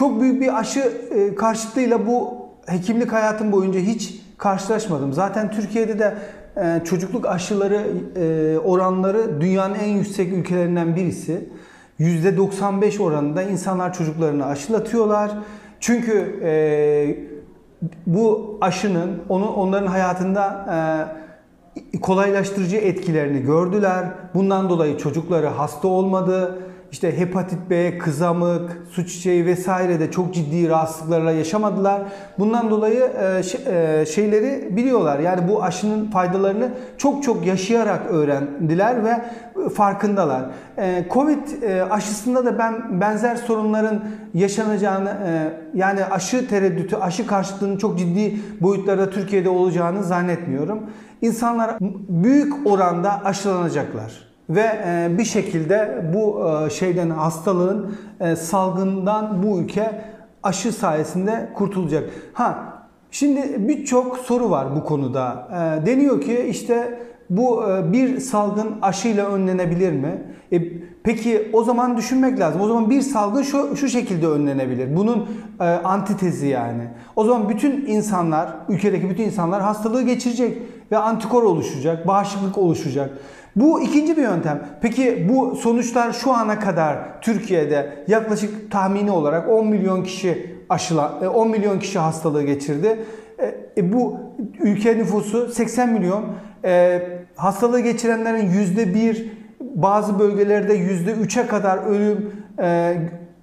çok büyük bir aşı e, karşıtlığıyla bu hekimlik hayatım boyunca hiç karşılaşmadım. Zaten Türkiye'de de e, çocukluk aşıları e, oranları dünyanın en yüksek ülkelerinden birisi. %95 oranında insanlar çocuklarını aşılatıyorlar. Çünkü bu aşının onu onların hayatında kolaylaştırıcı etkilerini gördüler. Bundan dolayı çocukları hasta olmadı. İşte hepatit B, kızamık, su çiçeği vesaire de çok ciddi rahatsızlıklarla yaşamadılar. Bundan dolayı e, e, şeyleri biliyorlar. Yani bu aşının faydalarını çok çok yaşayarak öğrendiler ve farkındalar. E, Covid aşısında da ben benzer sorunların yaşanacağını yani aşı tereddütü, aşı karşıtlığının çok ciddi boyutlarda Türkiye'de olacağını zannetmiyorum. İnsanlar büyük oranda aşılanacaklar ve e, bir şekilde bu e, şeyden hastalığın e, salgından bu ülke aşı sayesinde kurtulacak. Ha şimdi birçok soru var bu konuda. Deniyor ki işte bu bir salgın aşıyla önlenebilir mi? E, peki o zaman düşünmek lazım. O zaman bir salgın şu, şu şekilde önlenebilir. Bunun e, antitezi yani. O zaman bütün insanlar, ülkedeki bütün insanlar hastalığı geçirecek ve antikor oluşacak, bağışıklık oluşacak. Bu ikinci bir yöntem. Peki bu sonuçlar şu ana kadar Türkiye'de yaklaşık tahmini olarak 10 milyon kişi aşıla 10 e, milyon kişi hastalığı geçirdi. E, e, bu ülke nüfusu 80 milyon. E, hastalığı geçirenlerin yüzde bir, bazı bölgelerde yüzde üçe kadar ölüm e,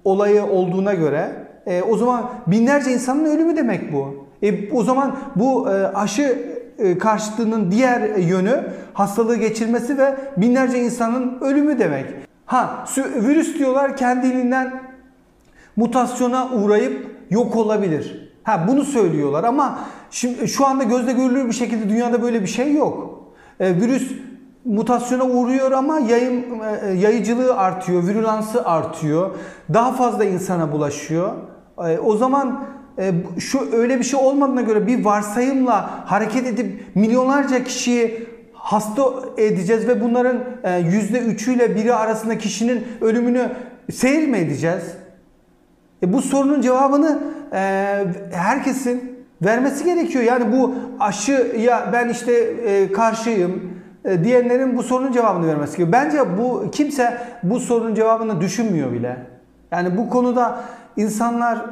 olayı olduğuna göre e, o zaman binlerce insanın ölümü demek bu. E, o zaman bu e, aşı karşıtlığının diğer yönü hastalığı geçirmesi ve binlerce insanın ölümü demek. Ha virüs diyorlar kendiliğinden mutasyona uğrayıp yok olabilir. Ha bunu söylüyorlar ama şimdi şu anda gözle görülür bir şekilde dünyada böyle bir şey yok. E, virüs mutasyona uğruyor ama yayın e, yayıcılığı artıyor, virülansı artıyor. Daha fazla insana bulaşıyor. E, o zaman e, şu öyle bir şey olmadığına göre bir varsayımla hareket edip milyonlarca kişiyi hasta edeceğiz ve bunların e, yüzde üçüyle biri arasında kişinin ölümünü seyir mi edeceğiz? E bu sorunun cevabını e, herkesin vermesi gerekiyor. Yani bu aşı ya ben işte e, karşıyım diyenlerin bu sorunun cevabını vermesi gerekiyor. Bence bu kimse bu sorunun cevabını düşünmüyor bile. Yani bu konuda insanlar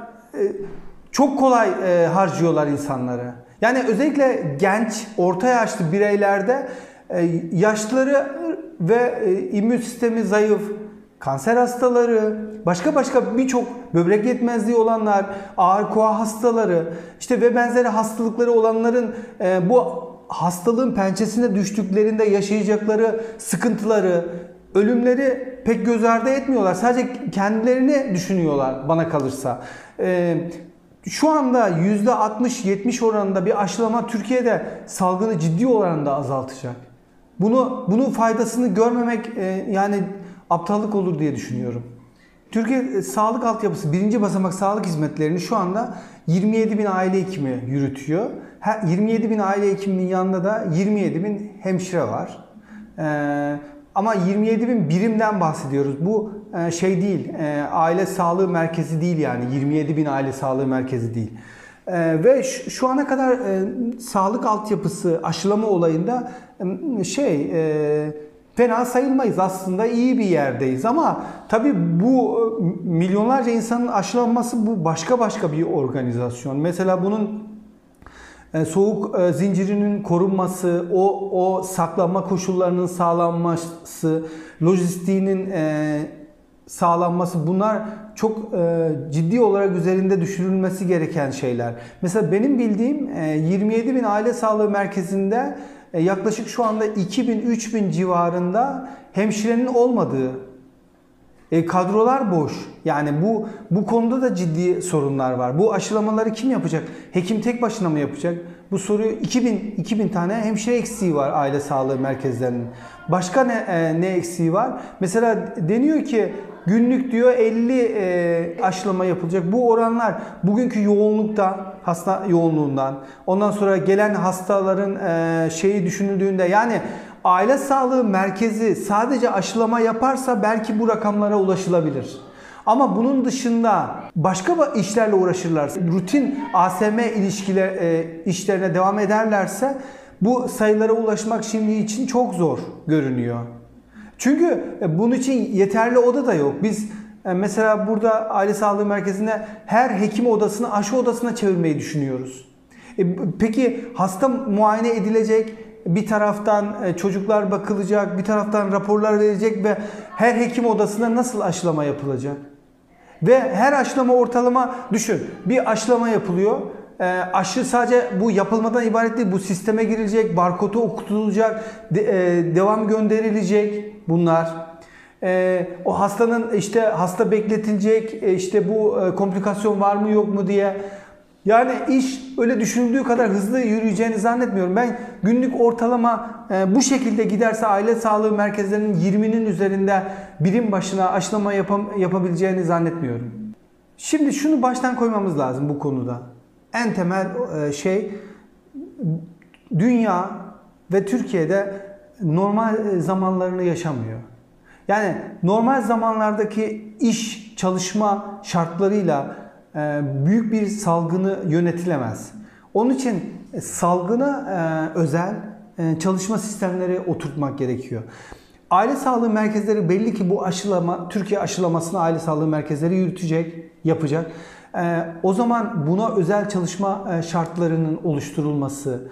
çok kolay e, harcıyorlar insanları. Yani özellikle genç, orta yaşlı bireylerde e, yaşları ve e, immün sistemi zayıf, kanser hastaları, başka başka birçok böbrek yetmezliği olanlar, ağır koa hastaları, işte ve benzeri hastalıkları olanların e, bu hastalığın pençesine düştüklerinde yaşayacakları sıkıntıları, ölümleri pek göz ardı etmiyorlar. Sadece kendilerini düşünüyorlar bana kalırsa. E, şu anda %60-70 oranında bir aşılama Türkiye'de salgını ciddi oranda azaltacak. Bunu bunun faydasını görmemek e, yani aptallık olur diye düşünüyorum. Türkiye e, sağlık altyapısı birinci basamak sağlık hizmetlerini şu anda 27 bin aile hekimi yürütüyor. 27 bin aile hekiminin yanında da 27 bin hemşire var. Ee, ama 27 bin birimden bahsediyoruz. Bu e, şey değil, e, aile sağlığı merkezi değil yani 27 bin aile sağlığı merkezi değil. E, ve şu ana kadar sağlık altyapısı aşılama olayında şey fena sayılmayız aslında iyi bir yerdeyiz ama tabi bu milyonlarca insanın aşılanması bu başka başka bir organizasyon. Mesela bunun soğuk zincirinin korunması, o o saklanma koşullarının sağlanması, lojistiğinin sağlanması bunlar çok e, ciddi olarak üzerinde düşürülmesi gereken şeyler. Mesela benim bildiğim e, 27 bin aile sağlığı merkezinde e, yaklaşık şu anda 2000-3000 civarında hemşirenin olmadığı e, kadrolar boş. Yani bu bu konuda da ciddi sorunlar var. Bu aşılamaları kim yapacak? Hekim tek başına mı yapacak? Bu soruyu 2000 2000 tane hemşire eksiği var aile sağlığı merkezlerinin. Başka ne e, ne eksiği var? Mesela deniyor ki Günlük diyor 50 e, aşılama yapılacak. Bu oranlar bugünkü yoğunluktan, hasta yoğunluğundan, ondan sonra gelen hastaların e, şeyi düşünüldüğünde yani aile sağlığı merkezi sadece aşılama yaparsa belki bu rakamlara ulaşılabilir. Ama bunun dışında başka işlerle uğraşırlarsa, rutin ASM ilişkiler e, işlerine devam ederlerse bu sayılara ulaşmak şimdi için çok zor görünüyor. Çünkü e, bunun için yeterli oda da yok. Biz e, mesela burada aile sağlığı merkezinde her hekim odasını aşı odasına çevirmeyi düşünüyoruz. E, peki hasta muayene edilecek, bir taraftan çocuklar bakılacak, bir taraftan raporlar verilecek ve her hekim odasında nasıl aşılama yapılacak? Ve her aşılama ortalama düşün. Bir aşılama yapılıyor. E, aşı sadece bu yapılmadan ibaret değil. Bu sisteme girilecek, barkodu okutulacak, de, e, devam gönderilecek bunlar. E, o hastanın işte hasta bekletilecek, e, işte bu e, komplikasyon var mı yok mu diye. Yani iş öyle düşünüldüğü kadar hızlı yürüyeceğini zannetmiyorum. Ben günlük ortalama e, bu şekilde giderse aile sağlığı merkezlerinin 20'nin üzerinde birim başına aşılama yapam, yapabileceğini zannetmiyorum. Şimdi şunu baştan koymamız lazım bu konuda. En temel e, şey dünya ve Türkiye'de normal zamanlarını yaşamıyor. Yani normal zamanlardaki iş, çalışma şartlarıyla büyük bir salgını yönetilemez. Onun için e, salgına e, özel çalışma sistemleri oturtmak gerekiyor. Aile sağlığı merkezleri belli ki bu aşılama, Türkiye aşılamasını aile sağlığı merkezleri yürütecek, yapacak. O zaman buna özel çalışma şartlarının oluşturulması,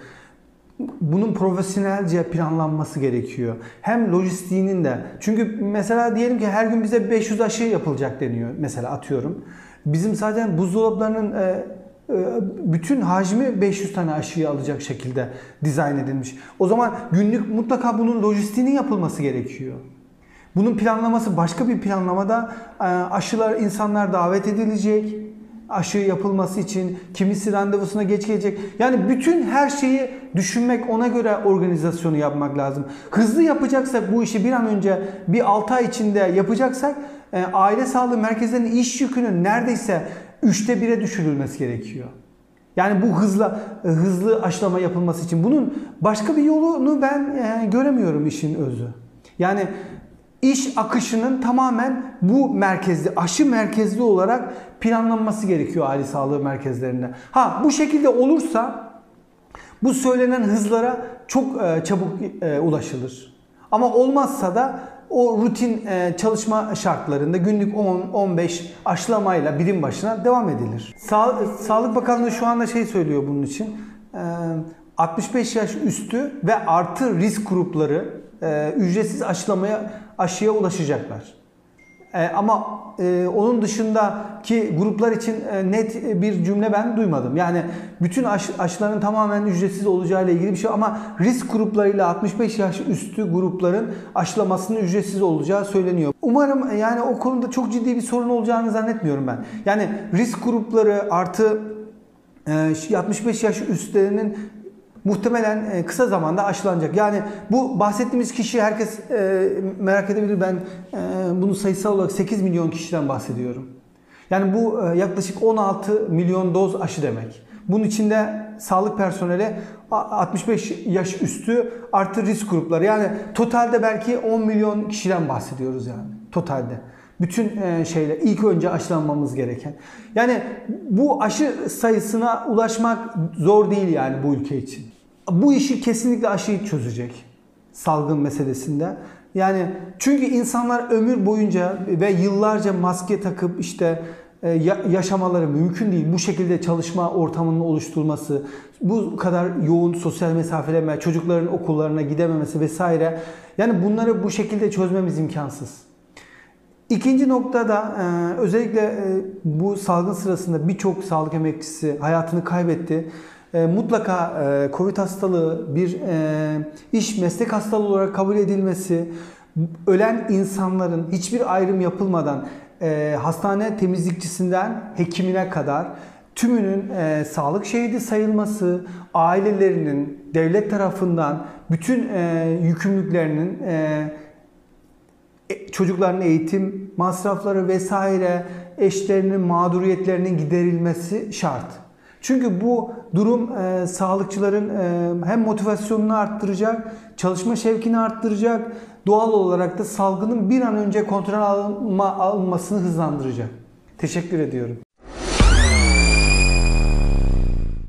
bunun profesyonelce planlanması gerekiyor. Hem lojistiğinin de. Çünkü mesela diyelim ki her gün bize 500 aşı yapılacak deniyor. Mesela atıyorum. Bizim zaten buzdolaplarının e, e, bütün hacmi 500 tane aşıyı alacak şekilde dizayn edilmiş. O zaman günlük mutlaka bunun lojistiğinin yapılması gerekiyor. Bunun planlaması başka bir planlamada e, aşılar insanlar davet edilecek aşı yapılması için kimisi randevusuna geç gelecek. Yani bütün her şeyi düşünmek ona göre organizasyonu yapmak lazım. Hızlı yapacaksak bu işi bir an önce bir 6 ay içinde yapacaksak e, aile sağlığı merkezlerinin iş yükünün neredeyse üçte 1'e düşürülmesi gerekiyor. Yani bu hızla e, hızlı aşılama yapılması için bunun başka bir yolunu ben e, göremiyorum işin özü. Yani iş akışının tamamen bu merkezli, aşı merkezli olarak planlanması gerekiyor aile sağlığı merkezlerinde. Ha bu şekilde olursa bu söylenen hızlara çok çabuk ulaşılır. Ama olmazsa da o rutin e, çalışma şartlarında günlük 10-15 aşılamayla birim başına devam edilir. Sa Sağlık Bakanlığı şu anda şey söylüyor bunun için. 65 e, yaş üstü ve artı risk grupları e, ücretsiz aşılamaya aşıya ulaşacaklar. E, ama e, onun dışındaki gruplar için e, net bir cümle ben duymadım. Yani bütün aşı, aşıların tamamen ücretsiz olacağı ile ilgili bir şey ama risk gruplarıyla 65 yaş üstü grupların aşılamasının ücretsiz olacağı söyleniyor. Umarım e, yani o konuda çok ciddi bir sorun olacağını zannetmiyorum ben. Yani risk grupları artı 65 e, yaş üstlerinin muhtemelen e, kısa zamanda aşılanacak. Yani bu bahsettiğimiz kişi herkes e, merak edebilir. Ben e, bunun sayısal olarak 8 milyon kişiden bahsediyorum. Yani bu yaklaşık 16 milyon doz aşı demek. Bunun içinde sağlık personeli 65 yaş üstü artı risk grupları. Yani totalde belki 10 milyon kişiden bahsediyoruz yani totalde. Bütün şeyler ilk önce aşılanmamız gereken. Yani bu aşı sayısına ulaşmak zor değil yani bu ülke için bu işi kesinlikle aşıyı çözecek salgın meselesinde. Yani çünkü insanlar ömür boyunca ve yıllarca maske takıp işte e, yaşamaları mümkün değil. Bu şekilde çalışma ortamının oluşturulması, bu kadar yoğun sosyal mesafeleme, çocukların okullarına gidememesi vesaire. Yani bunları bu şekilde çözmemiz imkansız. İkinci noktada e, özellikle e, bu salgın sırasında birçok sağlık emekçisi hayatını kaybetti. E, mutlaka e, Covid hastalığı bir e, iş meslek hastalığı olarak kabul edilmesi, ölen insanların hiçbir ayrım yapılmadan hastane temizlikçisinden hekimine kadar tümünün sağlık şehidi sayılması, ailelerinin devlet tarafından bütün yükümlülüklerinin çocukların eğitim masrafları vesaire eşlerinin mağduriyetlerinin giderilmesi şart. Çünkü bu durum e, sağlıkçıların e, hem motivasyonunu arttıracak, çalışma şevkini arttıracak, doğal olarak da salgının bir an önce kontrol alınma, alınmasını hızlandıracak. Teşekkür ediyorum.